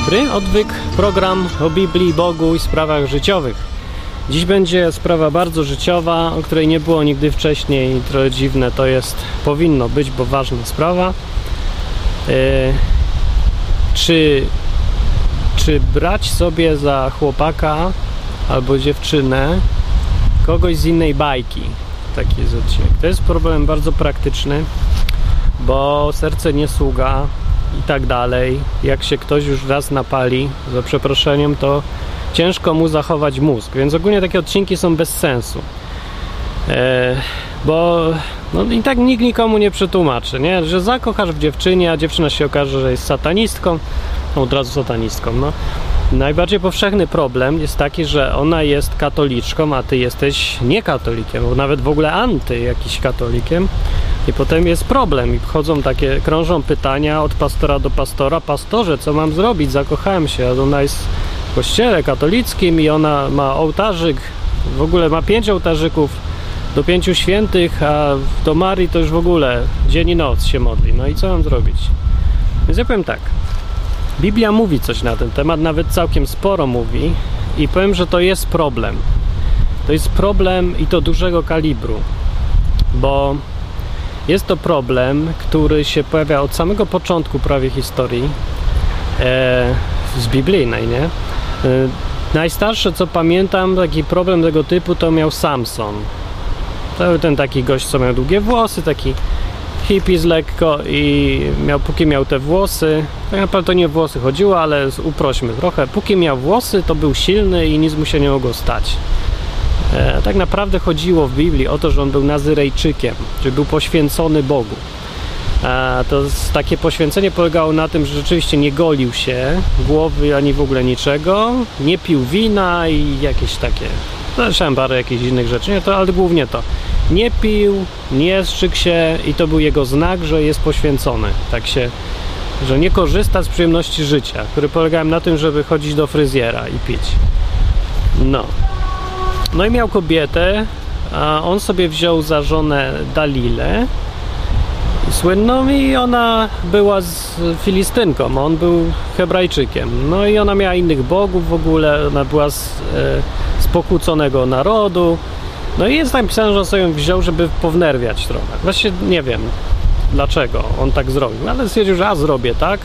dobry, odwyk, program o Biblii, Bogu i sprawach życiowych. Dziś będzie sprawa bardzo życiowa, o której nie było nigdy wcześniej. Trochę dziwne to jest, powinno być, bo ważna sprawa. Yy, czy, czy brać sobie za chłopaka albo dziewczynę kogoś z innej bajki? Taki jest odcinek. To jest problem bardzo praktyczny, bo serce nie sługa i tak dalej. Jak się ktoś już raz napali, za przeproszeniem, to ciężko mu zachować mózg, więc ogólnie takie odcinki są bez sensu. E, bo no i tak nikt nikomu nie przetłumaczy, nie? że zakochasz w dziewczynie, a dziewczyna się okaże, że jest satanistką, no od razu satanistką. No. Najbardziej powszechny problem jest taki, że ona jest katoliczką, a ty jesteś niekatolikiem, bo nawet w ogóle anty jakiś katolikiem. I potem jest problem i wchodzą takie, krążą pytania od pastora do pastora. Pastorze, co mam zrobić? Zakochałem się, ona jest w kościele katolickim i ona ma ołtarzyk, w ogóle ma pięć ołtarzyków do pięciu świętych, a do Marii to już w ogóle dzień i noc się modli. No i co mam zrobić? Więc ja powiem tak. Biblia mówi coś na ten temat, nawet całkiem sporo mówi i powiem, że to jest problem. To jest problem i to dużego kalibru, bo jest to problem, który się pojawia od samego początku prawie historii e, z biblijnej, nie? E, najstarsze, co pamiętam, taki problem tego typu to miał Samson. To był ten taki gość, co miał długie włosy, taki hippies lekko i miał, póki miał te włosy, tak naprawdę to nie włosy chodziło, ale uprośmy trochę, póki miał włosy, to był silny i nic mu się nie mogło stać. E, tak naprawdę chodziło w Biblii o to, że on był Nazyrejczykiem, że był poświęcony Bogu. E, to takie poświęcenie polegało na tym, że rzeczywiście nie golił się głowy ani w ogóle niczego, nie pił wina i jakieś takie. Zresztą parę jakichś innych rzeczy, nie, to, ale głównie to. Nie pił, nie strzygł się i to był jego znak, że jest poświęcony. Tak się, że nie korzysta z przyjemności życia, który polegał na tym, żeby chodzić do fryzjera i pić. No, no i miał kobietę, a on sobie wziął za żonę Dalilę słynną i ona była z Filistynką, on był Hebrajczykiem. No i ona miała innych bogów w ogóle, ona była z, e, z pokłóconego narodu. No i jest napisane, że on sobie ją wziął, żeby pownerwiać trochę. Właśnie nie wiem dlaczego on tak zrobił, ale stwierdził, że zrobię tak.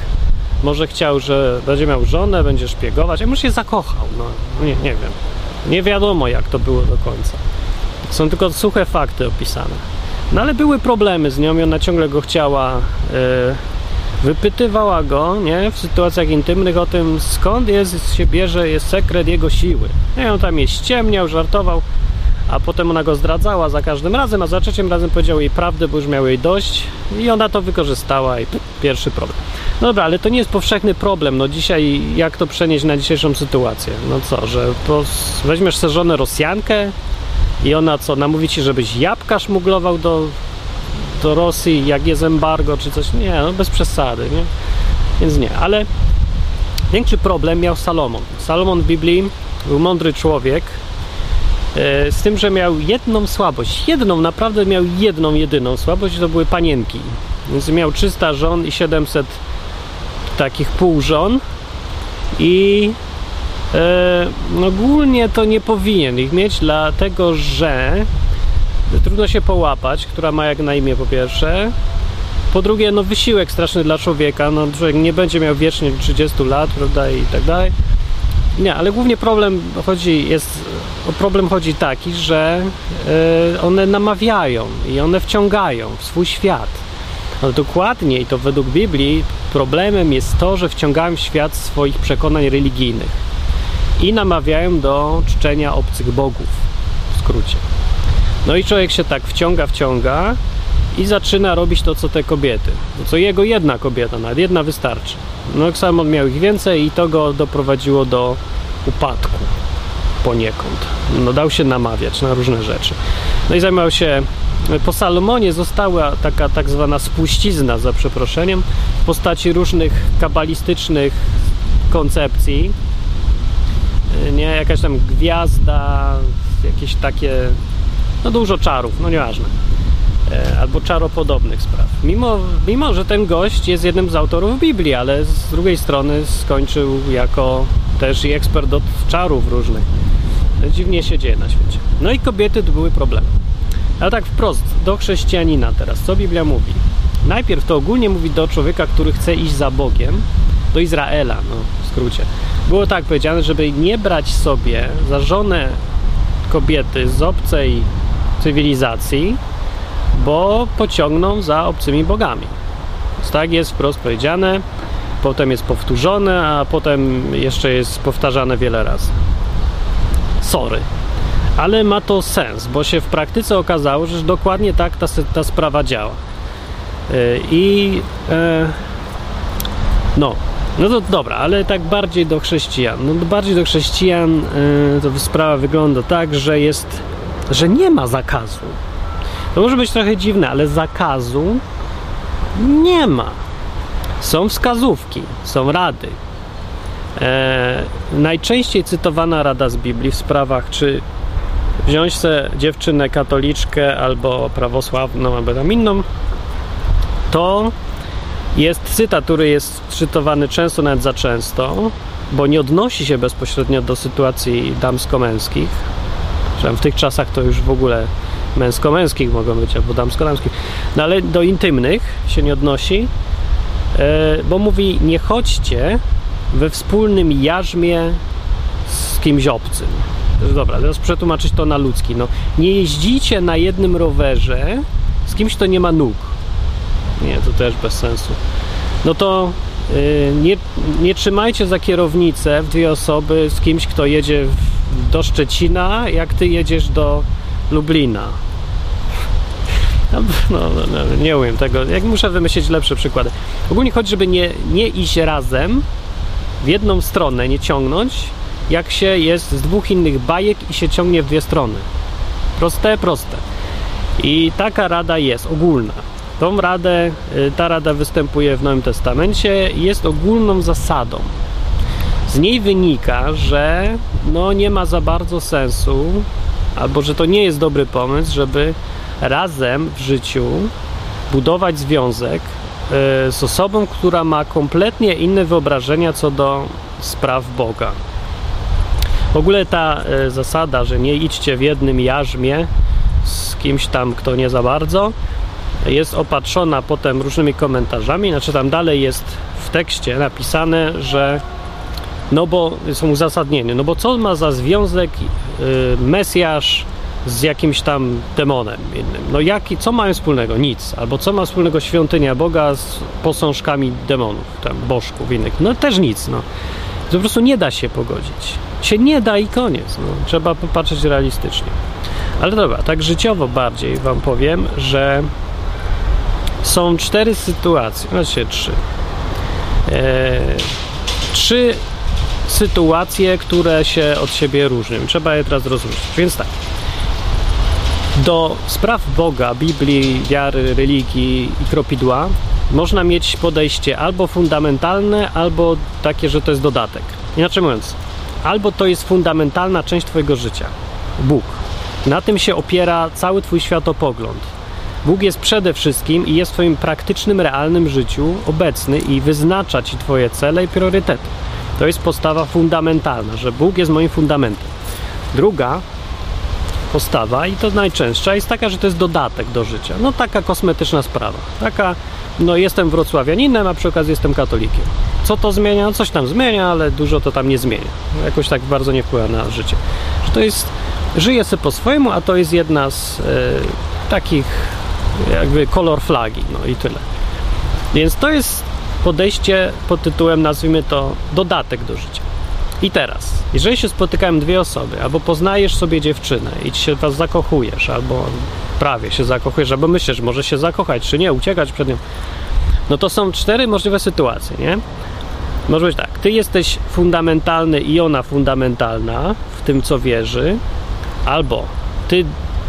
Może chciał, że będzie miał żonę, będzie szpiegować, a może się zakochał, no nie, nie wiem. Nie wiadomo, jak to było do końca. Są tylko suche fakty opisane. No ale były problemy z nią i ona ciągle go chciała. Yy, wypytywała go, nie, w sytuacjach intymnych o tym, skąd jest, się bierze, jest sekret jego siły. I on tam je ściemniał, żartował, a potem ona go zdradzała za każdym razem, a za trzecim razem powiedział jej prawdę, bo już miał jej dość i ona to wykorzystała i pierwszy problem. No dobra, ale to nie jest powszechny problem. No dzisiaj, jak to przenieść na dzisiejszą sytuację? No co, że weźmiesz sobie żonę Rosjankę i ona co, namówi ci, żebyś jabłka szmuglował do, do Rosji, jak jest embargo czy coś? Nie, no bez przesady, nie? Więc nie, ale większy problem miał Salomon. Salomon w Biblii był mądry człowiek, z tym, że miał jedną słabość. Jedną, naprawdę miał jedną, jedyną słabość, to były panienki. Więc miał 300 żon i 700 takich półżon i e, no ogólnie to nie powinien ich mieć, dlatego że trudno się połapać, która ma jak na imię po pierwsze. Po drugie, no wysiłek straszny dla człowieka, no człowiek nie będzie miał wiecznie 30 lat, prawda, i tak dalej. Nie, ale głównie problem chodzi, jest, o problem chodzi taki, że y, one namawiają i one wciągają w swój świat. Ale dokładniej to według Biblii problemem jest to, że wciągają w świat swoich przekonań religijnych i namawiają do czczenia obcych bogów, w skrócie. No i człowiek się tak wciąga, wciąga i zaczyna robić to, co te kobiety. To co jego jedna kobieta, nawet jedna wystarczy. No Salmon miał ich więcej i to go doprowadziło do upadku poniekąd. No dał się namawiać na różne rzeczy. No i zajmował się po Salomonie została taka tak zwana spuścizna, za przeproszeniem, w postaci różnych kabalistycznych koncepcji. Nie, jakaś tam gwiazda, jakieś takie, no dużo czarów, no nieważne. e, albo czaropodobnych spraw. Mimo, mimo, że ten gość jest jednym z autorów Biblii, ale z drugiej strony skończył jako też i ekspert od czarów różnych. Dziwnie się dzieje na świecie. No i kobiety to były problemy. Ale tak wprost, do chrześcijanina teraz, co Biblia mówi? Najpierw to ogólnie mówi do człowieka, który chce iść za Bogiem, do Izraela, no w skrócie. Było tak powiedziane, żeby nie brać sobie za żonę kobiety z obcej cywilizacji, bo pociągną za obcymi bogami. Więc tak jest wprost powiedziane, potem jest powtórzone, a potem jeszcze jest powtarzane wiele razy. Sorry. Ale ma to sens, bo się w praktyce okazało, że dokładnie tak ta, ta sprawa działa. Yy, I e, no, no to dobra, ale tak bardziej do chrześcijan. No bardziej do chrześcijan yy, to sprawa wygląda tak, że jest, że nie ma zakazu. To może być trochę dziwne, ale zakazu nie ma. Są wskazówki, są rady. E, najczęściej cytowana rada z Biblii w sprawach, czy wziąć sobie dziewczynę katoliczkę albo prawosławną, albo tam inną, to jest cytat, który jest cytowany często, nawet za często, bo nie odnosi się bezpośrednio do sytuacji damsko-męskich. W tych czasach to już w ogóle męsko-męskich mogą być, albo damsko-damskich. No ale do intymnych się nie odnosi, e, bo mówi: Nie chodźcie we wspólnym jarzmie z kimś obcym. Dobra, teraz przetłumaczyć to na ludzki. No, nie jeździcie na jednym rowerze z kimś, kto nie ma nóg. Nie, to też bez sensu. No to yy, nie, nie trzymajcie za kierownicę w dwie osoby z kimś, kto jedzie w, do Szczecina, jak ty jedziesz do Lublina. No, no, no, nie umiem tego. Jak muszę wymyślić lepsze przykłady. Ogólnie chodzi, żeby nie, nie iść razem w jedną stronę, nie ciągnąć, jak się jest z dwóch innych bajek i się ciągnie w dwie strony. Proste, proste. I taka rada jest ogólna. Tą radę, y, ta rada występuje w Nowym Testamencie i jest ogólną zasadą. Z niej wynika, że no nie ma za bardzo sensu, albo że to nie jest dobry pomysł, żeby razem w życiu budować związek z osobą, która ma kompletnie inne wyobrażenia co do spraw Boga. W ogóle ta y, zasada, że nie idźcie w jednym jarzmie z kimś tam, kto nie za bardzo, jest opatrzona potem różnymi komentarzami. Znaczy, tam dalej jest w tekście napisane, że no bo są uzasadnienie, no bo co ma za związek y, Mesjasz z jakimś tam demonem innym. No jaki, co mają wspólnego? Nic. Albo co ma wspólnego świątynia Boga z posążkami demonów, tam bożków innych? No też nic, no. To po prostu nie da się pogodzić. Się nie da i koniec. No. Trzeba popatrzeć realistycznie. Ale dobra, tak życiowo bardziej wam powiem, że są cztery sytuacje, znaczy trzy. Eee, trzy sytuacje, które się od siebie różnią. Trzeba je teraz rozróżnić. Więc tak. Do spraw Boga, Biblii, wiary, religii i kropidła można mieć podejście albo fundamentalne, albo takie, że to jest dodatek. Inaczej mówiąc, albo to jest fundamentalna część Twojego życia. Bóg. Na tym się opiera cały Twój światopogląd. Bóg jest przede wszystkim i jest w Twoim praktycznym, realnym życiu obecny i wyznacza Ci Twoje cele i priorytety. To jest postawa fundamentalna, że Bóg jest moim fundamentem. Druga postawa, i to najczęstsza, jest taka, że to jest dodatek do życia. No taka kosmetyczna sprawa. Taka, no jestem wrocławianinem, a przy okazji jestem katolikiem. Co to zmienia? No coś tam zmienia, ale dużo to tam nie zmienia. Jakoś tak bardzo nie wpływa na życie. Że to jest, żyję sobie po swojemu, a to jest jedna z e, takich jakby kolor flagi, no i tyle. Więc to jest podejście pod tytułem, nazwijmy to, dodatek do życia. I teraz, jeżeli się spotykają dwie osoby, albo poznajesz sobie dziewczynę i ci się was zakochujesz, albo prawie się zakochujesz, albo myślisz, może się zakochać, czy nie, uciekać przed nią, no to są cztery możliwe sytuacje, nie? Może być tak, ty jesteś fundamentalny i ona fundamentalna w tym, co wierzy, albo ty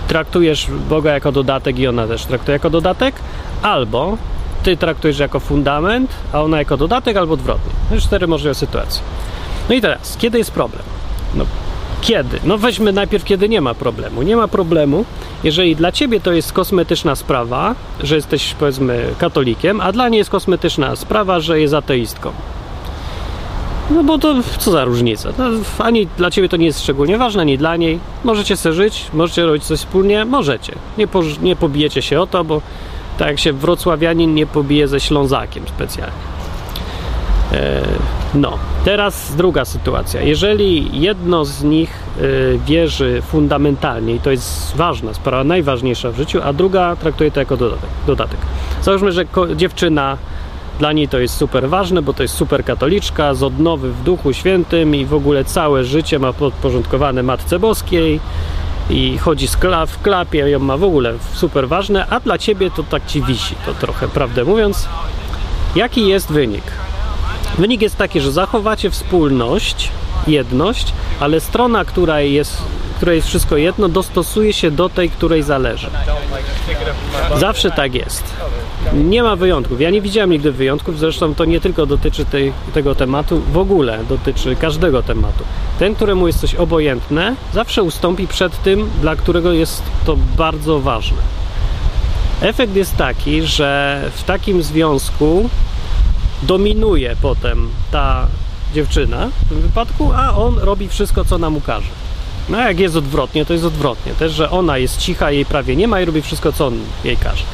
traktujesz Boga jako dodatek i ona też traktuje jako dodatek, albo ty traktujesz jako fundament, a ona jako dodatek, albo odwrotnie. To cztery możliwe sytuacje. No i teraz, kiedy jest problem? No, Kiedy? No weźmy najpierw, kiedy nie ma problemu. Nie ma problemu, jeżeli dla ciebie to jest kosmetyczna sprawa, że jesteś powiedzmy katolikiem, a dla niej jest kosmetyczna sprawa, że jest ateistką. No bo to co za różnica? No, ani dla ciebie to nie jest szczególnie ważne, ani dla niej. Możecie sobie żyć, możecie robić coś wspólnie, możecie. Nie, po, nie pobijecie się o to, bo tak jak się wrocławianin nie pobije ze Ślązakiem specjalnie. E, no, teraz druga sytuacja. Jeżeli jedno z nich e, wierzy fundamentalnie, i to jest ważna sprawa, najważniejsza w życiu, a druga traktuje to jako dodatek. Załóżmy, że dziewczyna dla niej to jest super ważne, bo to jest super katoliczka, z odnowy w Duchu Świętym i w ogóle całe życie ma podporządkowane Matce Boskiej i chodzi w klapie, ją ma w ogóle super ważne, a dla ciebie to tak ci wisi, to trochę prawdę mówiąc. Jaki jest wynik? Wynik jest taki, że zachowacie wspólność, jedność, ale strona, która jest, której jest wszystko jedno, dostosuje się do tej, której zależy. Zawsze tak jest. Nie ma wyjątków. Ja nie widziałem nigdy wyjątków, zresztą to nie tylko dotyczy tej, tego tematu, w ogóle dotyczy każdego tematu. Ten, któremu jest coś obojętne, zawsze ustąpi przed tym, dla którego jest to bardzo ważne. Efekt jest taki, że w takim związku dominuje potem ta dziewczyna w tym wypadku, a on robi wszystko, co nam ukaże. No jak jest odwrotnie, to jest odwrotnie. Też, że ona jest cicha, jej prawie nie ma i robi wszystko, co on jej każe.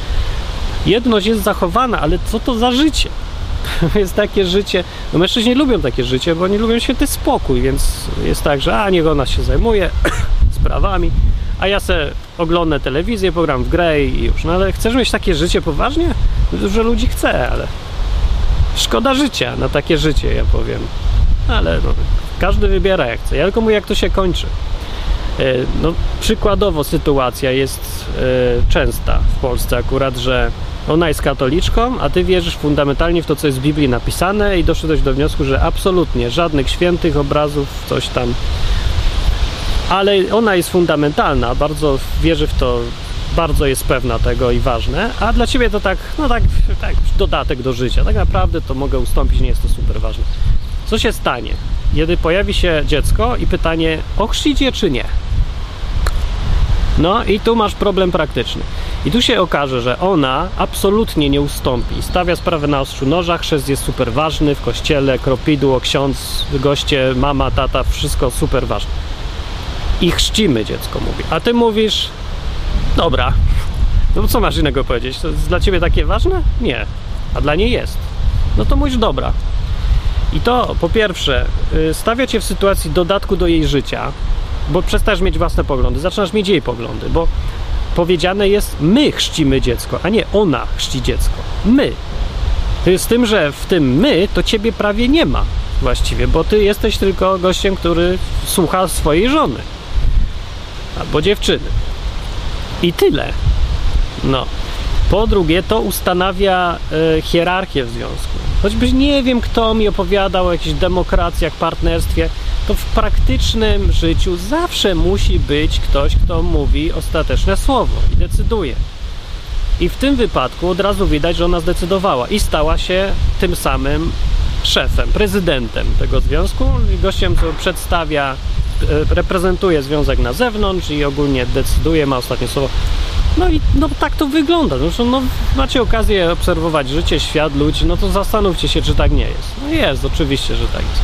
Jedność jest zachowana, ale co to za życie? jest takie życie, no mężczyźni lubią takie życie, bo oni lubią święty spokój, więc jest tak, że a niech ona się zajmuje sprawami, a ja se oglądam telewizję, pogram w grę i już. No ale chcesz mieć takie życie poważnie? Dużo ludzi chce, ale szkoda życia na takie życie, ja powiem. Ale no, każdy wybiera jak chce. Ja tylko mówię, jak to się kończy. E, no, przykładowo sytuacja jest e, częsta w Polsce akurat, że ona jest katoliczką, a ty wierzysz fundamentalnie w to, co jest w Biblii napisane i doszedłeś do wniosku, że absolutnie żadnych świętych obrazów, coś tam. Ale ona jest fundamentalna, bardzo wierzy w to, bardzo jest pewna tego i ważne, a dla ciebie to tak, no tak, tak dodatek do życia. Tak naprawdę to mogę ustąpić, nie jest to super ważne. Co się stanie, kiedy pojawi się dziecko i pytanie, ochrzcić je czy nie? No i tu masz problem praktyczny. I tu się okaże, że ona absolutnie nie ustąpi. Stawia sprawę na ostrzu noża, chrzest jest super ważny w kościele, kropidło, ksiądz, goście, mama, tata, wszystko super ważne. I chrzcimy dziecko, mówi. A ty mówisz, dobra, no co masz innego powiedzieć? To jest dla ciebie takie ważne? Nie. A dla niej jest. No to mówisz, dobra. I to po pierwsze y, stawia cię w sytuacji dodatku do jej życia, bo przestajesz mieć własne poglądy, zaczynasz mieć jej poglądy, bo powiedziane jest my chrzcimy dziecko, a nie ona chrzci dziecko. My. Z tym, że w tym my to ciebie prawie nie ma właściwie, bo ty jesteś tylko gościem, który słucha swojej żony albo dziewczyny. I tyle. No. Po drugie, to ustanawia y, hierarchię w związku. Choćbyś nie wiem, kto mi opowiadał o jakichś demokracjach, partnerstwie, to w praktycznym życiu zawsze musi być ktoś, kto mówi ostateczne słowo i decyduje. I w tym wypadku od razu widać, że ona zdecydowała i stała się tym samym szefem, prezydentem tego związku, gościem, który przedstawia, reprezentuje związek na zewnątrz i ogólnie decyduje, ma ostatnie słowo. No i no, tak to wygląda. Zresztą no, macie okazję obserwować życie, świat, ludzi, no to zastanówcie się, czy tak nie jest. No jest, oczywiście, że tak jest.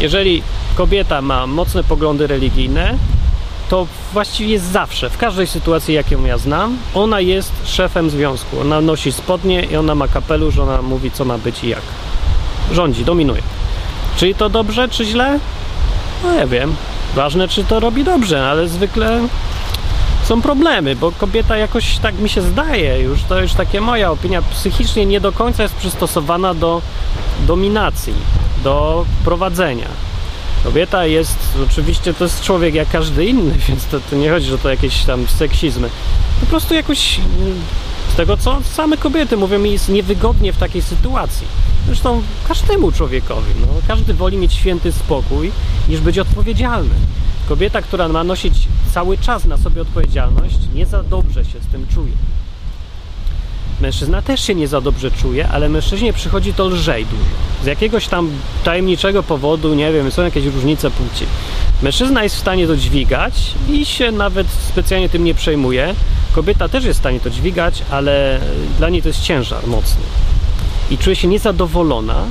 Jeżeli kobieta ma mocne poglądy religijne, to właściwie zawsze, w każdej sytuacji, jaką ja znam, ona jest szefem związku. Ona nosi spodnie i ona ma kapelusz, ona mówi, co ma być i jak. Rządzi, dominuje. Czy to dobrze, czy źle? No ja wiem. Ważne, czy to robi dobrze, ale zwykle są problemy, bo kobieta jakoś, tak mi się zdaje już, to już takie moja opinia, psychicznie nie do końca jest przystosowana do dominacji, do prowadzenia. Kobieta jest, oczywiście to jest człowiek jak każdy inny, więc to, to nie chodzi, że to jakieś tam seksizmy. Po prostu jakoś z tego, co same kobiety mówią mi, jest niewygodnie w takiej sytuacji. Zresztą każdemu człowiekowi, no, każdy woli mieć święty spokój, niż być odpowiedzialny. Kobieta, która ma nosić cały czas na sobie odpowiedzialność, nie za dobrze się z tym czuje. Mężczyzna też się nie za dobrze czuje, ale mężczyźnie przychodzi to lżej dużo. Z jakiegoś tam tajemniczego powodu, nie wiem, są jakieś różnice płci. Mężczyzna jest w stanie to dźwigać i się nawet specjalnie tym nie przejmuje. Kobieta też jest w stanie to dźwigać, ale dla niej to jest ciężar mocny. I czuje się niezadowolona,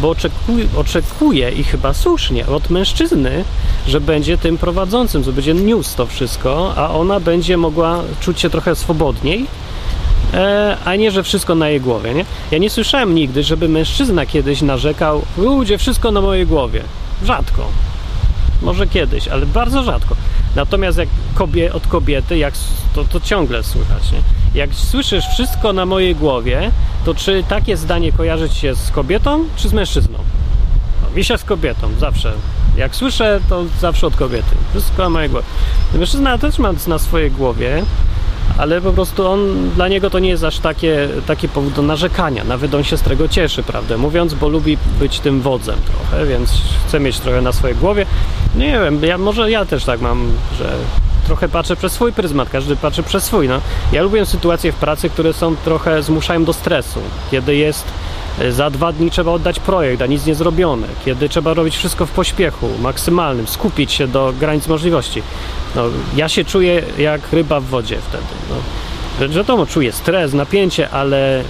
bo oczekuje, oczekuje i chyba słusznie od mężczyzny, że będzie tym prowadzącym, że będzie niósł to wszystko, a ona będzie mogła czuć się trochę swobodniej, e, a nie, że wszystko na jej głowie. Nie? Ja nie słyszałem nigdy, żeby mężczyzna kiedyś narzekał, ludzie, wszystko na mojej głowie. Rzadko. Może kiedyś, ale bardzo rzadko. Natomiast jak kobie, od kobiety, jak, to, to ciągle słychać. Nie? Jak słyszysz wszystko na mojej głowie, to czy takie zdanie kojarzy ci się z kobietą, czy z mężczyzną? No, mi się z kobietą, zawsze. Jak słyszę, to zawsze od kobiety. Wszystko na mojej głowie. Mężczyzna też ma na swojej głowie, ale po prostu on, dla niego to nie jest aż takie, taki powód do narzekania. Nawet on się z tego cieszy, prawdę mówiąc, bo lubi być tym wodzem trochę, więc chce mieć trochę na swojej głowie. Nie wiem, ja, może ja też tak mam, że trochę patrzę przez swój pryzmat, każdy patrzy przez swój. No. Ja lubię sytuacje w pracy, które są trochę zmuszają do stresu, kiedy jest e, za dwa dni trzeba oddać projekt, a nic nie zrobione, kiedy trzeba robić wszystko w pośpiechu maksymalnym, skupić się do granic możliwości. No, ja się czuję jak ryba w wodzie wtedy. No. Wiadomo, czuję stres, napięcie, ale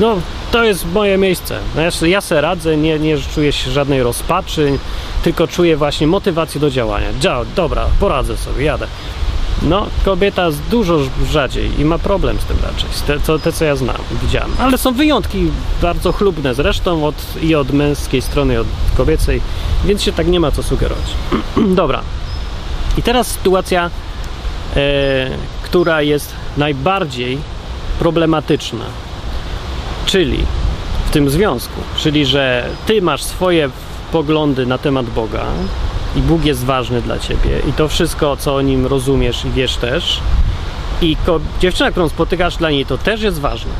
no, to jest moje miejsce. No, ja, ja se radzę, nie, nie czuję się żadnej rozpaczy, tylko czuję właśnie motywację do działania. Dzia, dobra, poradzę sobie, jadę. No, kobieta dużo rzadziej i ma problem z tym raczej, te, co, te co ja znam, widziałem. Ale są wyjątki bardzo chlubne zresztą od, i od męskiej strony, i od kobiecej, więc się tak nie ma co sugerować. Dobra. I teraz sytuacja, e, która jest najbardziej problematyczna, czyli w tym związku, czyli że ty masz swoje poglądy na temat Boga i Bóg jest ważny dla ciebie i to wszystko, co o nim rozumiesz i wiesz też i dziewczyna, którą spotykasz dla niej, to też jest ważne.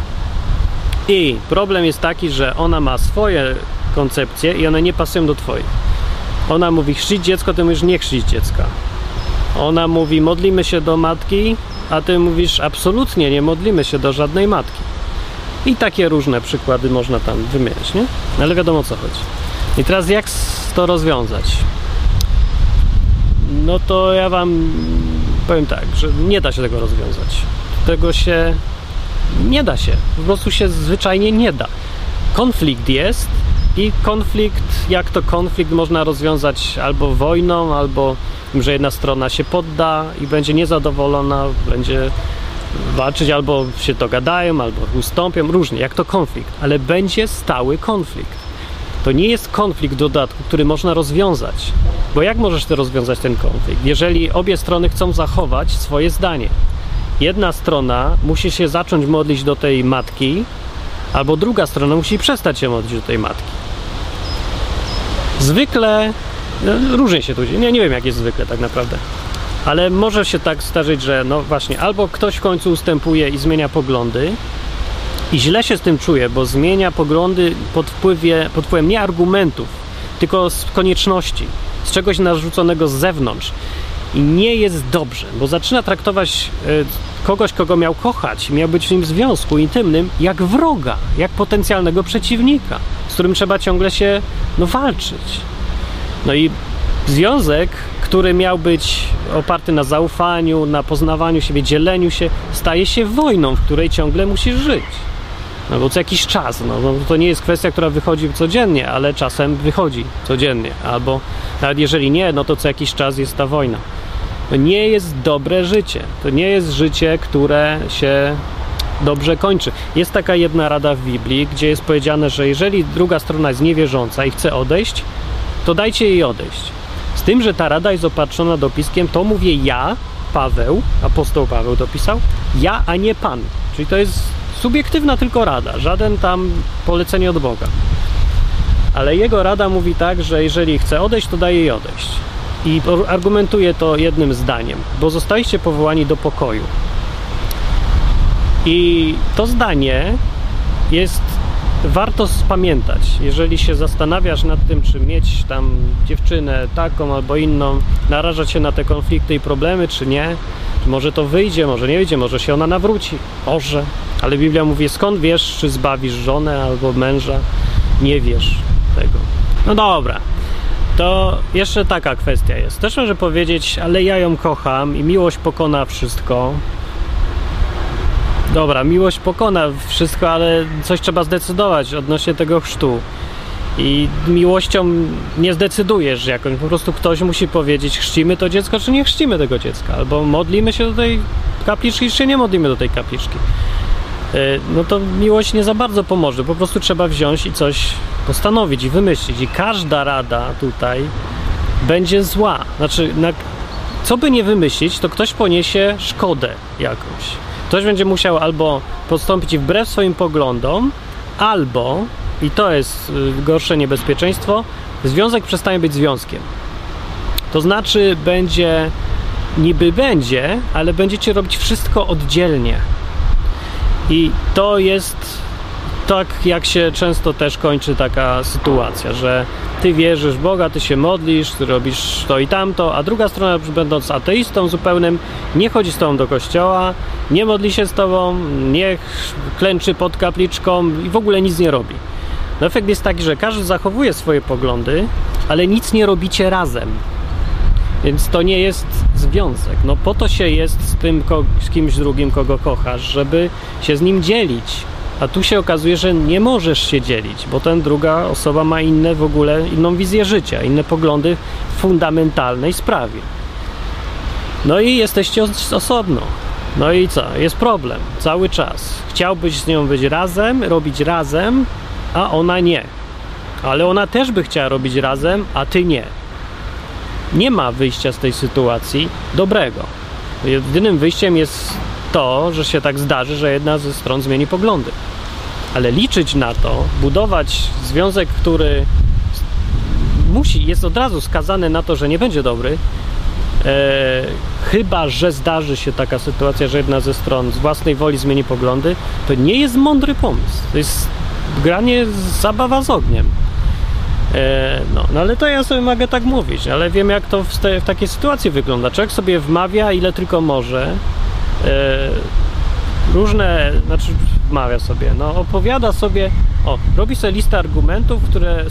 I problem jest taki, że ona ma swoje koncepcje i one nie pasują do twoich. Ona mówi chrzcić dziecko, ty mówisz nie chrzcić dziecka. Ona mówi modlimy się do matki, a ty mówisz absolutnie nie modlimy się do żadnej matki. I takie różne przykłady można tam wymieniać, nie? Ale wiadomo o co chodzi. I teraz jak to rozwiązać? No to ja wam powiem tak, że nie da się tego rozwiązać. Tego się nie da się. Po prostu się zwyczajnie nie da. Konflikt jest i konflikt, jak to konflikt można rozwiązać albo wojną, albo że jedna strona się podda i będzie niezadowolona, będzie walczyć, albo się dogadają, albo ustąpią, różnie, jak to konflikt, ale będzie stały konflikt. To nie jest konflikt w dodatku, który można rozwiązać. Bo jak możesz ty rozwiązać ten konflikt? Jeżeli obie strony chcą zachować swoje zdanie. Jedna strona musi się zacząć modlić do tej matki, albo druga strona musi przestać się modlić do tej matki. Zwykle no, różnie się tu dzieje. Nie, nie wiem, jak jest zwykle tak naprawdę. Ale może się tak zdarzyć, że no właśnie, albo ktoś w końcu ustępuje i zmienia poglądy, i źle się z tym czuje, bo zmienia poglądy pod, wpływie, pod wpływem nie argumentów, tylko z konieczności, z czegoś narzuconego z zewnątrz. I nie jest dobrze, bo zaczyna traktować y, kogoś, kogo miał kochać, miał być w nim związku intymnym, jak wroga, jak potencjalnego przeciwnika, z którym trzeba ciągle się no, walczyć. No i związek, który miał być oparty na zaufaniu, na poznawaniu siebie, dzieleniu się, staje się wojną, w której ciągle musisz żyć. No bo co jakiś czas, no, no, to nie jest kwestia, która wychodzi codziennie, ale czasem wychodzi codziennie, albo nawet jeżeli nie, no to co jakiś czas jest ta wojna. To nie jest dobre życie. To nie jest życie, które się dobrze kończy. Jest taka jedna rada w Biblii, gdzie jest powiedziane, że jeżeli druga strona jest niewierząca i chce odejść, to dajcie jej odejść. Tym, że ta rada jest opatrzona dopiskiem, to mówię ja, Paweł, apostoł Paweł dopisał, ja, a nie Pan. Czyli to jest subiektywna tylko rada, żaden tam polecenie od Boga. Ale jego rada mówi tak, że jeżeli chce odejść, to daje jej odejść. I argumentuje to jednym zdaniem, bo zostaliście powołani do pokoju. I to zdanie jest warto spamiętać, jeżeli się zastanawiasz nad tym, czy mieć tam dziewczynę taką albo inną, narażać się na te konflikty i problemy, czy nie. Może to wyjdzie, może nie wyjdzie, może się ona nawróci. Może. Ale Biblia mówi, skąd wiesz, czy zbawisz żonę albo męża? Nie wiesz tego. No dobra. to jeszcze taka kwestia jest. Też może powiedzieć, ale ja ją kocham i miłość pokona wszystko. Dobra, miłość pokona wszystko, ale coś trzeba zdecydować odnośnie tego chrztu. I miłością nie zdecydujesz jakąś, po prostu ktoś musi powiedzieć, chrzcimy to dziecko, czy nie chrzcimy tego dziecka, albo modlimy się do tej kapliczki, czy nie modlimy do tej kapliczki. E, no to miłość nie za bardzo pomoże, po prostu trzeba wziąć i coś postanowić i wymyślić. I każda rada tutaj będzie zła. Znaczy, na, co by nie wymyślić, to ktoś poniesie szkodę jakąś. Ktoś będzie musiał albo postąpić wbrew swoim poglądom, albo, i to jest y, gorsze niebezpieczeństwo, związek przestanie być związkiem. To znaczy, będzie, niby będzie, ale będziecie robić wszystko oddzielnie. I to jest tak, jak się często też kończy taka sytuacja, że ty wierzysz w Boga, ty się modlisz, ty robisz to i tamto, a druga strona, będąc ateistą zupełnym, nie chodzi z tobą do kościoła, nie modli się z tobą, nie klęczy pod kapliczką i w ogóle nic nie robi. No efekt jest taki, że każdy zachowuje swoje poglądy, ale nic nie robicie razem. Więc to nie jest związek. No po to się jest z tym z kimś drugim, kogo kochasz, żeby się z nim dzielić. A tu się okazuje, że nie możesz się dzielić, bo ten druga osoba ma inne w ogóle, inną wizję życia, inne poglądy w fundamentalnej sprawie. No i jesteście osobno. No i co? Jest problem cały czas. Chciałbyś z nią być razem, robić razem, a ona nie. Ale ona też by chciała robić razem, a ty nie nie ma wyjścia z tej sytuacji dobrego. Jedynym wyjściem jest to, że się tak zdarzy, że jedna ze stron zmieni poglądy. Ale liczyć na to, budować związek, który musi, jest od razu skazany na to, że nie będzie dobry, e, chyba że zdarzy się taka sytuacja, że jedna ze stron z własnej woli zmieni poglądy, to nie jest mądry pomysł. To jest granie zabawa z ogniem. E, no, no ale to ja sobie mogę tak mówić, ale wiem jak to w, te, w takiej sytuacji wygląda. Człowiek sobie wmawia ile tylko może. E, różne, znaczy wmawia sobie, no opowiada sobie, o, robi sobie listę argumentów, które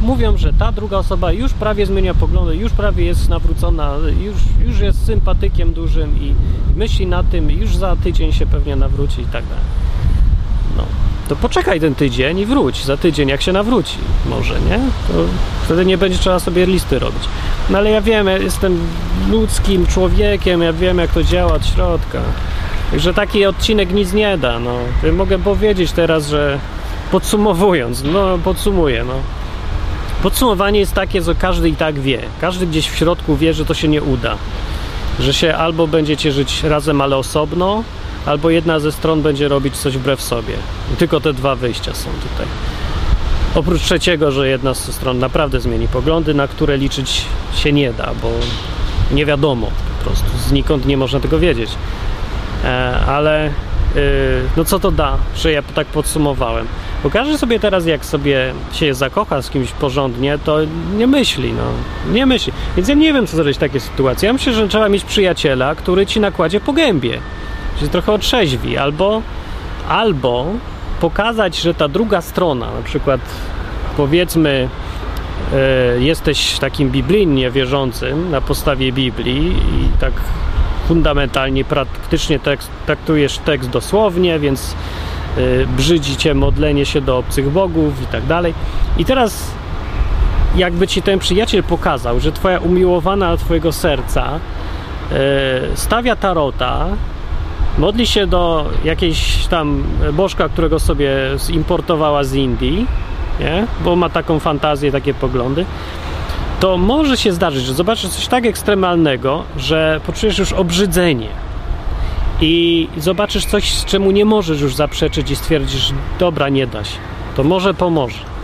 mówią, że ta druga osoba już prawie zmienia poglądy, już prawie jest nawrócona, już, już jest sympatykiem dużym i myśli na tym, już za tydzień się pewnie nawróci i tak dalej. To poczekaj ten tydzień i wróć za tydzień, jak się nawróci może, nie? To wtedy nie będzie trzeba sobie listy robić. No ale ja wiem, ja jestem ludzkim człowiekiem, ja wiem jak to działa od środka. Także taki odcinek nic nie da, no. Mogę powiedzieć teraz, że podsumowując, no podsumuję, no. Podsumowanie jest takie, że każdy i tak wie. Każdy gdzieś w środku wie, że to się nie uda. Że się albo będziecie żyć razem, ale osobno, albo jedna ze stron będzie robić coś wbrew sobie. I tylko te dwa wyjścia są tutaj. Oprócz trzeciego, że jedna ze stron naprawdę zmieni poglądy, na które liczyć się nie da, bo nie wiadomo po prostu, znikąd nie można tego wiedzieć. E, ale yy, no co to da, że ja tak podsumowałem? Bo każdy sobie teraz, jak sobie się zakocha z kimś porządnie, to nie myśli, no. Nie myśli. Więc ja nie wiem, co zrobić w takiej sytuacji. Ja myślę, że trzeba mieć przyjaciela, który ci nakładzie po gębie się trochę otrzeźwi, albo, albo pokazać, że ta druga strona, na przykład powiedzmy, y, jesteś takim biblijnie wierzącym na podstawie Biblii i tak fundamentalnie, praktycznie tekst, traktujesz tekst dosłownie, więc y, brzydzi cię modlenie się do obcych bogów i tak dalej. I teraz jakby ci ten przyjaciel pokazał, że twoja umiłowana twojego serca y, stawia tarota modli się do jakiejś tam bożka, którego sobie zimportowała z Indii, nie? bo ma taką fantazję, takie poglądy, to może się zdarzyć, że zobaczysz coś tak ekstremalnego, że poczujesz już obrzydzenie i zobaczysz coś, czemu nie możesz już zaprzeczyć i stwierdzisz, dobra, nie da się. To może pomoże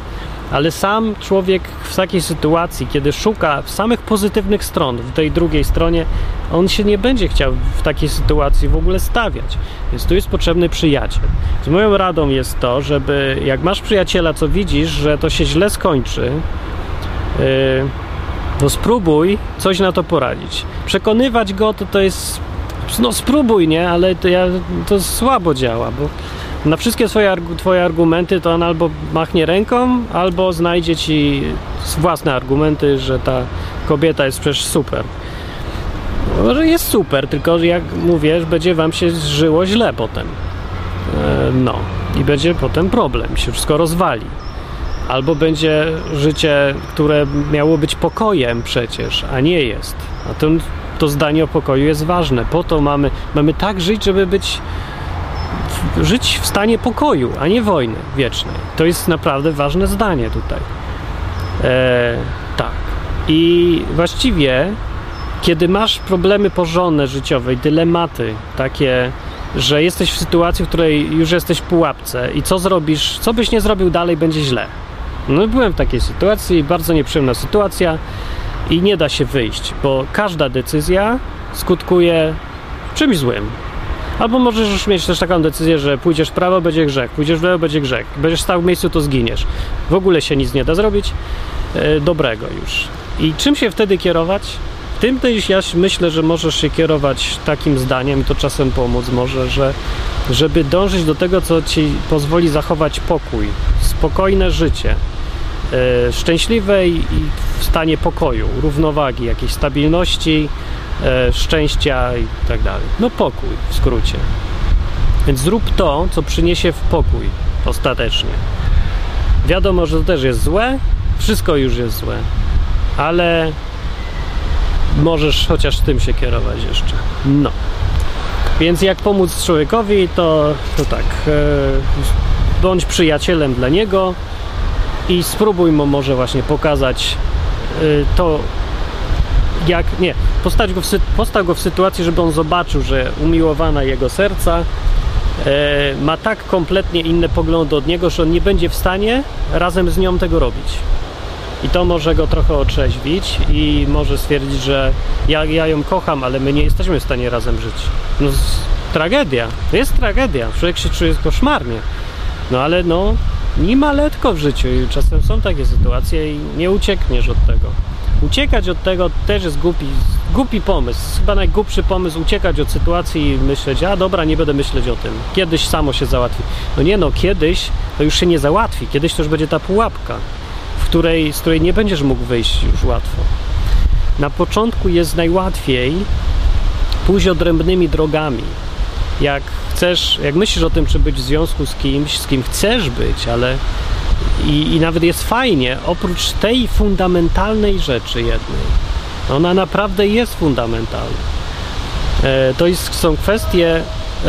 ale sam człowiek w takiej sytuacji, kiedy szuka samych pozytywnych stron w tej drugiej stronie, on się nie będzie chciał w takiej sytuacji w ogóle stawiać. Więc tu jest potrzebny przyjaciel. Z moją radą jest to, żeby jak masz przyjaciela, co widzisz, że to się źle skończy, yy, to spróbuj coś na to poradzić. Przekonywać go to, to jest no spróbuj, nie? Ale to, ja, to słabo działa, bo Na wszystkie swoje, twoje argumenty to on albo machnie ręką, albo znajdzie ci własne argumenty, że ta kobieta jest przecież super. Może jest super, tylko jak mówię, będzie wam się żyło źle potem. E, no i będzie potem problem, się wszystko rozwali. Albo będzie życie, które miało być pokojem przecież, a nie jest. A to zdanie o pokoju jest ważne. Po to mamy, mamy tak żyć, żeby być żyć w stanie pokoju, a nie wojny wiecznej. To jest naprawdę ważne zdanie tutaj. E, tak. I właściwie, kiedy masz problemy porządne życiowe, dylematy takie, że jesteś w sytuacji, w której już jesteś w pułapce i co zrobisz, co byś nie zrobił dalej, będzie źle. No byłem w takiej sytuacji, bardzo nieprzyjemna sytuacja i nie da się wyjść, bo każda decyzja skutkuje czymś złym. Albo możesz już mieć też taką decyzję, że pójdziesz w prawo, będzie grzech, pójdziesz w lewo, będzie grzech. Będziesz stał w miejscu, to zginiesz. W ogóle się nic nie da zrobić e, dobrego już. I czym się wtedy kierować? Tym też ja myślę, że możesz się kierować takim zdaniem to czasem pomóc może, że żeby dążyć do tego, co ci pozwoli zachować pokój, spokojne życie, e, szczęśliwe i w stanie pokoju, równowagi, jakiejś stabilności, szczęścia i tak dalej. No pokój w skrócie. Więc zrób to, co przyniesie w pokój ostatecznie. Wiadomo, że to też jest złe, wszystko już jest złe, ale możesz chociaż tym się kierować jeszcze. No. Więc jak pomóc człowiekowi, to, to tak, e, bądź przyjacielem dla niego i spróbuj mu może właśnie pokazać e, to, jak, nie, postaw go, w, postaw go w sytuacji, żeby on zobaczył, że umiłowana jego serca e, ma tak kompletnie inne poglądy od niego, że on nie będzie w stanie razem z nią tego robić. I to może go trochę otrzeźwić i może stwierdzić, że ja, ja ją kocham, ale my nie jesteśmy w stanie razem żyć. No, tragedia. To jest tragedia. Człowiek się czuje koszmarnie. No ale no, nie ma letko w życiu i czasem są takie sytuacje i nie uciekniesz od tego. Uciekać od tego też jest głupi, głupi pomysł. Chyba najgłupszy pomysł uciekać od sytuacji i myśleć, a dobra, nie będę myśleć o tym. Kiedyś samo się załatwi. No nie no, kiedyś to już się nie załatwi. Kiedyś to już będzie ta pułapka której, z której nie będziesz mógł wyjść już łatwo. Na początku jest najłatwiej pójść odrębnymi drogami. Jak chcesz, jak myślisz o tym, czy być w związku z kimś, z kim chcesz być, ale i, i nawet jest fajnie, oprócz tej fundamentalnej rzeczy jednej. Ona naprawdę jest fundamentalna. E, to jest, są kwestie, e,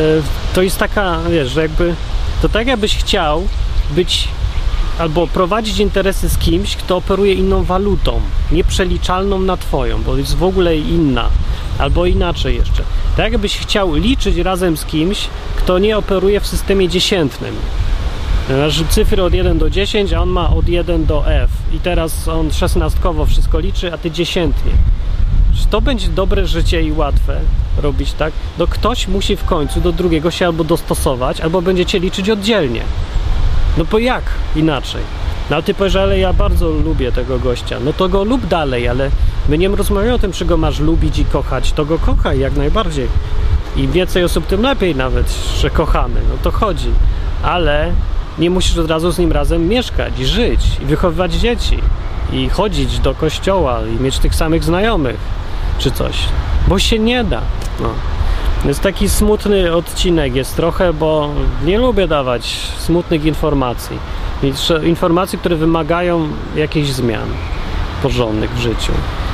to jest taka, wiesz, jakby, to tak jakbyś chciał być albo prowadzić interesy z kimś, kto operuje inną walutą, nieprzeliczalną na twoją, bo jest w ogóle inna, albo inaczej jeszcze. Tak jakbyś chciał liczyć razem z kimś, kto nie operuje w systemie dziesiętnym. Cyfry od 1 do 10, a on ma od 1 do F. I teraz on szesnastkowo wszystko liczy, a ty dziesiętnie. Czy to będzie dobre życie i łatwe robić tak? No ktoś musi w końcu do drugiego się albo dostosować, albo będziecie liczyć oddzielnie. No bo jak inaczej? No ale ty powiesz, ale ja bardzo lubię tego gościa. No to go lub dalej, ale my nie rozmawiamy o tym, czy go masz lubić i kochać. To go kochaj jak najbardziej. Im więcej osób, tym lepiej nawet, że kochamy. No to chodzi. Ale nie musisz od razu z nim razem mieszkać, i żyć, i wychowywać dzieci, i chodzić do kościoła, i mieć tych samych znajomych, czy coś. Bo się nie da. No. Jest taki smutny odcinek jest trochę, bo nie lubię dawać smutnych informacji. Informacji, które wymagają jakichś zmian porządnych w życiu.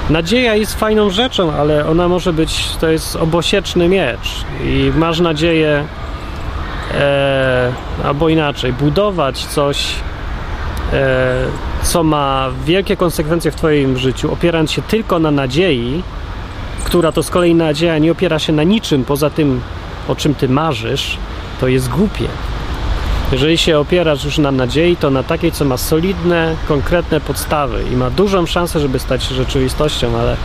Nadzieja jest fajną rzeczą, ale ona może być, to jest obosieczny miecz i masz nadzieję e, albo inaczej, budować coś, e, co ma wielkie konsekwencje w Twoim życiu, opierając się tylko na nadziei, która to z kolei nadzieja nie opiera się na niczym poza tym, o czym ty marzysz, to jest głupie. Jeżeli się opierasz już na nadziei, to na takiej, co ma solidne, konkretne podstawy i ma dużą szansę, żeby stać się rzeczywistością, ale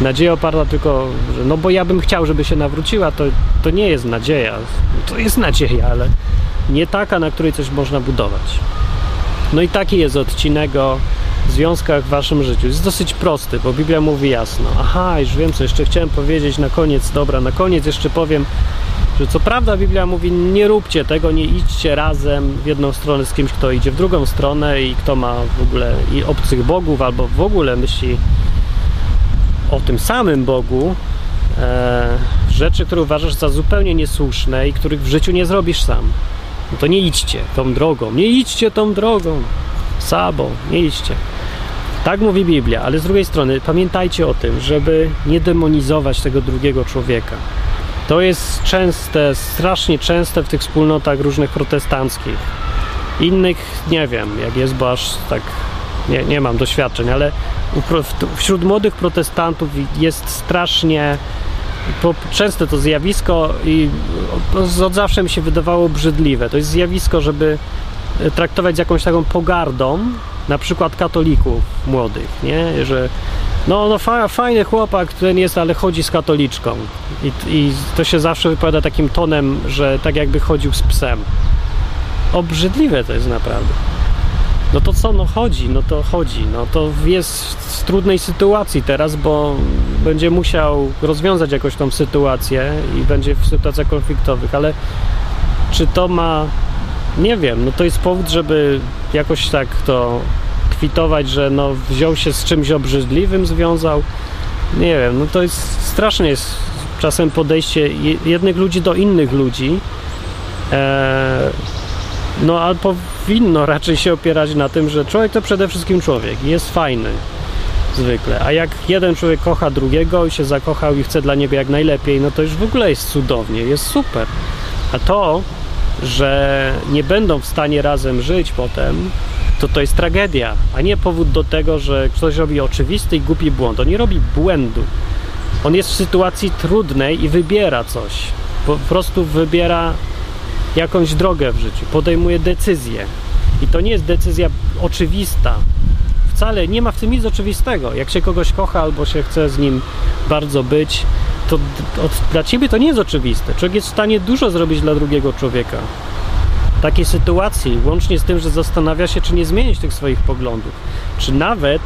nadzieja oparta tylko, że no bo ja bym chciał, żeby się nawróciła, to, to nie jest nadzieja. To jest nadzieja, ale nie taka, na której coś można budować. No i taki jest odcinek o związkach w waszym życiu. Jest dosyć prosty, bo Biblia mówi jasno. Aha, już wiem, co jeszcze chciałem powiedzieć na koniec. Dobra, na koniec jeszcze powiem, Że co prawda Biblia mówi, nie róbcie tego, nie idźcie razem w jedną stronę z kimś, kto idzie w drugą stronę i kto ma w ogóle i obcych bogów, albo w ogóle myśli o tym samym Bogu, e, rzeczy, które uważasz za zupełnie niesłuszne i których w życiu nie zrobisz sam. No to nie idźcie tą drogą, nie idźcie tą drogą. Sabo, nie idźcie. Tak mówi Biblia, ale z drugiej strony pamiętajcie o tym, żeby nie demonizować tego drugiego człowieka. To jest częste, strasznie częste w tych wspólnotach różnych protestanckich. Innych nie wiem, jak jest, bo aż tak nie, nie mam doświadczeń, ale wśród młodych protestantów jest strasznie częste to zjawisko i od zawsze mi się wydawało brzydliwe. To jest zjawisko, żeby traktować z jakąś taką pogardą na przykład katolików młodych, nie? Że no, no fa fajny chłopak ten jest, ale chodzi z katoliczką. I, I to się zawsze wypowiada takim tonem, że tak jakby chodził z psem. Obrzydliwe to jest naprawdę. No to co, no chodzi, no to chodzi. No to jest w trudnej sytuacji teraz, bo będzie musiał rozwiązać jakoś tą sytuację i będzie w sytuacjach konfliktowych, ale czy to ma nie wiem, no to jest powód, żeby jakoś tak to kwitować, że no wziął się z czymś obrzydliwym, związał. Nie wiem, no to jest strasznie jest czasem podejście jednych ludzi do innych ludzi. Eee, no ale powinno raczej się opierać na tym, że człowiek to przede wszystkim człowiek jest fajny zwykle. A jak jeden człowiek kocha drugiego i się zakochał i chce dla niego jak najlepiej, no to już w ogóle jest cudownie, jest super. A to, że nie będą w stanie razem żyć potem, to to jest tragedia, a nie powód do tego, że ktoś robi oczywisty i głupi błąd. On nie robi błędu. On jest w sytuacji trudnej i wybiera coś. Po prostu wybiera jakąś drogę w życiu, podejmuje decyzję. I to nie jest decyzja oczywista. Wcale nie ma w tym nic oczywistego. Jak się kogoś kocha albo się chce z nim bardzo być, to od, dla ciebie to nie jest oczywiste. Człowiek jest w stanie dużo zrobić dla drugiego człowieka. W takiej sytuacji, łącznie z tym, że zastanawia się, czy nie zmienić tych swoich poglądów, czy nawet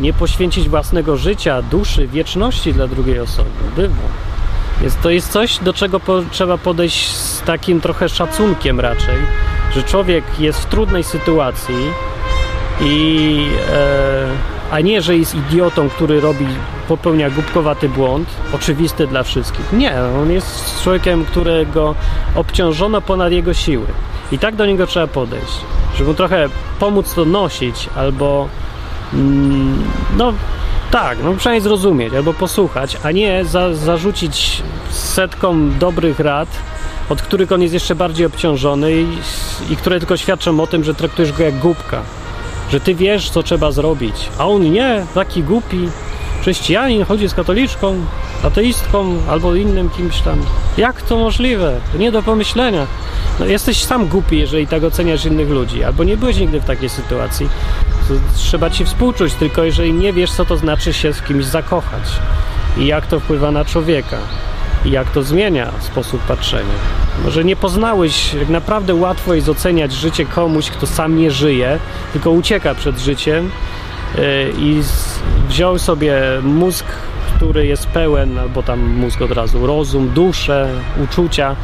nie poświęcić własnego życia, duszy, wieczności dla drugiej osoby. Bywa. Jest, to jest coś, do czego po, trzeba podejść z takim trochę szacunkiem raczej, że człowiek jest w trudnej sytuacji i e, a nie, że jest idiotą, który robi, popełnia głupkowaty błąd, oczywisty dla wszystkich. Nie, on jest człowiekiem, którego obciążono ponad jego siły. I tak do niego trzeba podejść, żeby mu trochę pomóc to nosić, albo mm, no tak, no przynajmniej zrozumieć, albo posłuchać, a nie za, zarzucić setką dobrych rad, od których on jest jeszcze bardziej obciążony i, i które tylko świadczą o tym, że traktujesz go jak głupka że ty wiesz, co trzeba zrobić, a on nie, taki głupi chrześcijanin chodzi z katoliczką, ateistką albo innym kimś tam. Jak to możliwe? To nie do pomyślenia. No, jesteś sam głupi, jeżeli tak oceniasz innych ludzi, albo nie byłeś nigdy w takiej sytuacji. Trzeba ci współczuć, tylko jeżeli nie wiesz, co to znaczy się z kimś zakochać i jak to wpływa na człowieka i jak to zmienia sposób patrzenia. Może nie poznałeś, jak naprawdę łatwo jest oceniać życie komuś, kto sam nie żyje, tylko ucieka przed życiem e, i wziął sobie mózg, który jest pełen, albo tam mózg od razu, rozum, duszę, uczucia,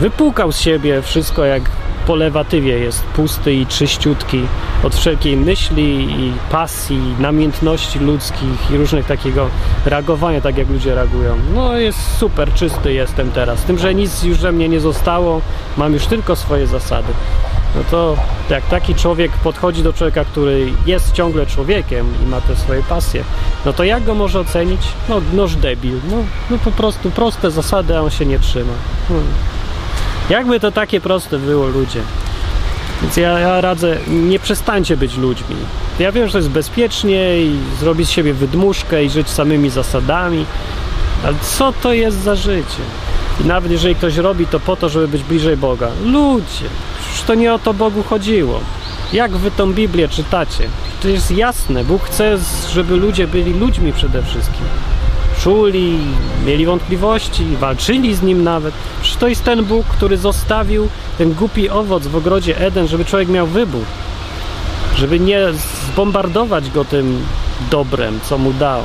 wypłukał z siebie wszystko jak po lewatywie jest pusty i czyściutki od wszelkiej myśli i pasji, namiętności ludzkich i różnych takiego reagowania, tak jak ludzie reagują. No jest super czysty jestem teraz, tym, że nic już ze mnie nie zostało, mam już tylko swoje zasady. No to jak taki człowiek podchodzi do człowieka, który jest ciągle człowiekiem i ma te swoje pasje, no to jak go może ocenić? No, noż debil. No, no po prostu proste zasady, a on się nie trzyma. Hmm. Jakby to takie proste było, ludzie. Więc ja, ja radzę, nie przestańcie być ludźmi. Ja wiem, że to jest bezpiecznie i zrobić z siebie wydmuszkę i żyć samymi zasadami, ale co to jest za życie? I nawet jeżeli ktoś robi to po to, żeby być bliżej Boga. Ludzie, przecież to nie o to Bogu chodziło. Jak wy tą Biblię czytacie? To jest jasne. Bóg chce, żeby ludzie byli ludźmi przede wszystkim czuli, mieli wątpliwości, walczyli z nim nawet. Przecież to jest ten Bóg, który zostawił ten głupi owoc w ogrodzie Eden, żeby człowiek miał wybór. Żeby nie zbombardować go tym dobrem, co mu dał.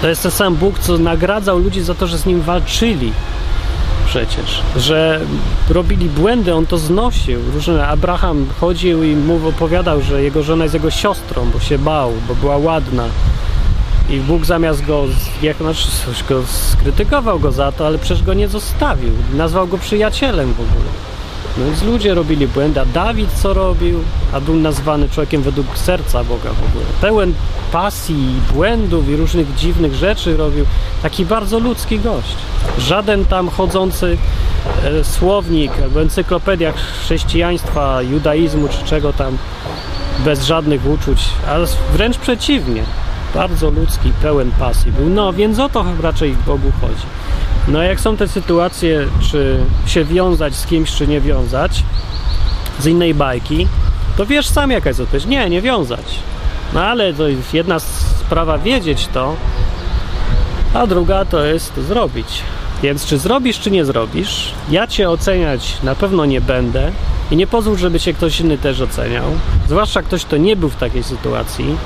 To jest ten sam Bóg, co nagradzał ludzi za to, że z nim walczyli. przecież, że robili błędy, on to znosił. Różne Abraham chodził i mu opowiadał, że jego żona jest jego siostrą, bo się bał, bo była ładna. I Bóg zamiast go, jak znaczy, go skrytykował go za to, ale przecież go nie zostawił. Nazwał go przyjacielem w ogóle. No więc ludzie robili błędy, a Dawid co robił? A był nazwany człowiekiem według serca Boga w ogóle. Pełen pasji, błędów i różnych dziwnych rzeczy robił. Taki bardzo ludzki gość. Żaden tam chodzący e, słownik albo encyklopedia chrześcijaństwa, judaizmu czy czego tam bez żadnych uczuć, ale wręcz przeciwnie. Bardzo ludzki, pełen pasji był. No więc o to raczej Bogu chodzi. No jak są te sytuacje, czy się wiązać z kimś, czy nie wiązać, z innej bajki, to wiesz sam jaka jest odpowiedź. Nie, nie wiązać. No ale to jest jedna sprawa wiedzieć to, a druga to jest zrobić. Więc czy zrobisz, czy nie zrobisz, ja cię oceniać na pewno nie będę i nie pozwól, żeby cię ktoś inny też oceniał. Zwłaszcza ktoś, kto nie był w takiej sytuacji,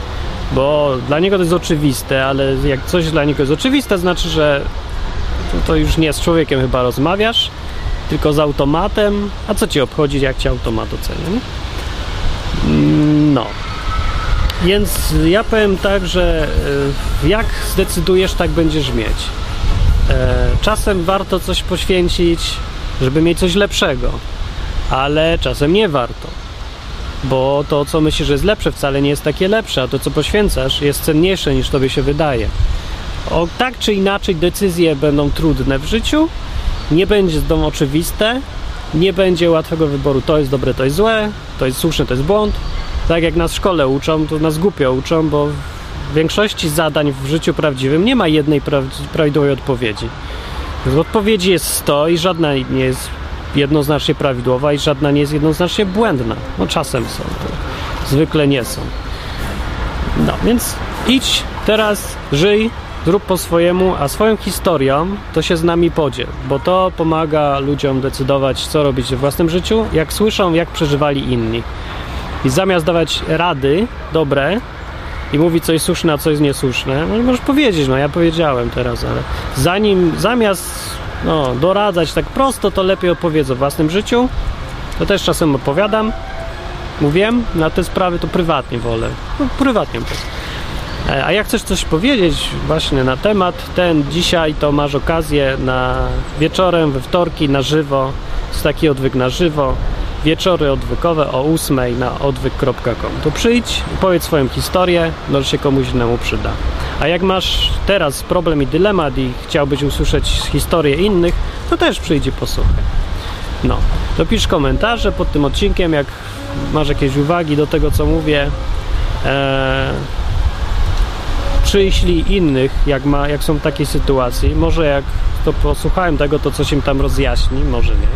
bo dla niego to jest oczywiste, ale jak coś dla niego jest oczywiste, znaczy, że to już nie z człowiekiem chyba rozmawiasz, tylko z automatem. A co ci obchodzi, jak ci automat oceni? No. Więc ja powiem tak, że e, jak zdecydujesz, tak będziesz mieć. E, czasem warto coś poświęcić, żeby mieć coś lepszego, ale czasem nie warto. Bo to, co myślisz, że jest lepsze, wcale nie jest takie lepsze, a to, co poświęcasz, jest cenniejsze niż tobie się wydaje. O, tak czy inaczej decyzje będą trudne w życiu, nie będzie będą oczywiste, nie będzie łatwego wyboru, to jest dobre, to jest złe, to jest słuszne, to jest błąd. Tak jak nas w szkole uczą, to nas głupio uczą, bo w większości zadań w życiu prawdziwym nie ma jednej prawidłowej odpowiedzi. Odpowiedzi jest 100 i żadna nie jest jednoznacznie prawidłowa i żadna nie jest jednoznacznie błędna. No czasem są, zwykle nie są. No, więc idź teraz, żyj, zrób po swojemu, a swoją historią to się z nami podziel, bo to pomaga ludziom decydować, co robić w własnym życiu, jak słyszą, jak przeżywali inni. I zamiast dawać rady dobre i mówić, co jest słuszne, a co jest niesłuszne, no możesz powiedzieć, no ja powiedziałem teraz, ale zanim, zamiast no, doradzać tak prosto, to lepiej opowiedz o własnym życiu. To też czasem opowiadam. Mówiłem, na te sprawy to prywatnie wolę. No, prywatnie. E, a jak chcesz coś powiedzieć właśnie na temat ten dzisiaj, to masz okazję na wieczorem, we wtorki na żywo, jest taki odwyk na żywo, wieczory odwykowe o 8 na odwyk.com. To przyjdź, powiedz swoją historię, może się komuś innemu przyda. A jak masz teraz problem i dylemat i chciałbyś usłyszeć historię innych, to też przyjdzie posłuchaj. No, to pisz komentarze pod tym odcinkiem, jak masz jakieś uwagi do tego, co mówię. Eee, przyślij innych, jak, ma, jak są w takiej sytuacji. Może jak to posłuchałem tego, to coś im tam rozjaśni, może nie.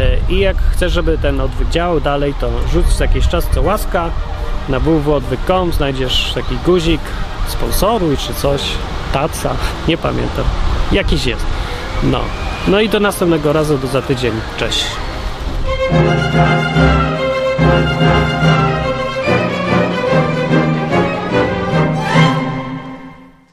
E, I jak chcesz, żeby ten odwyk działał dalej, to rzuć jakiś czas co łaska na www.odwyk.com znajdziesz taki guzik sponsoruj czy coś, taca, nie pamiętam, jakiś jest. No, no i do następnego razu, do za tydzień. Cześć.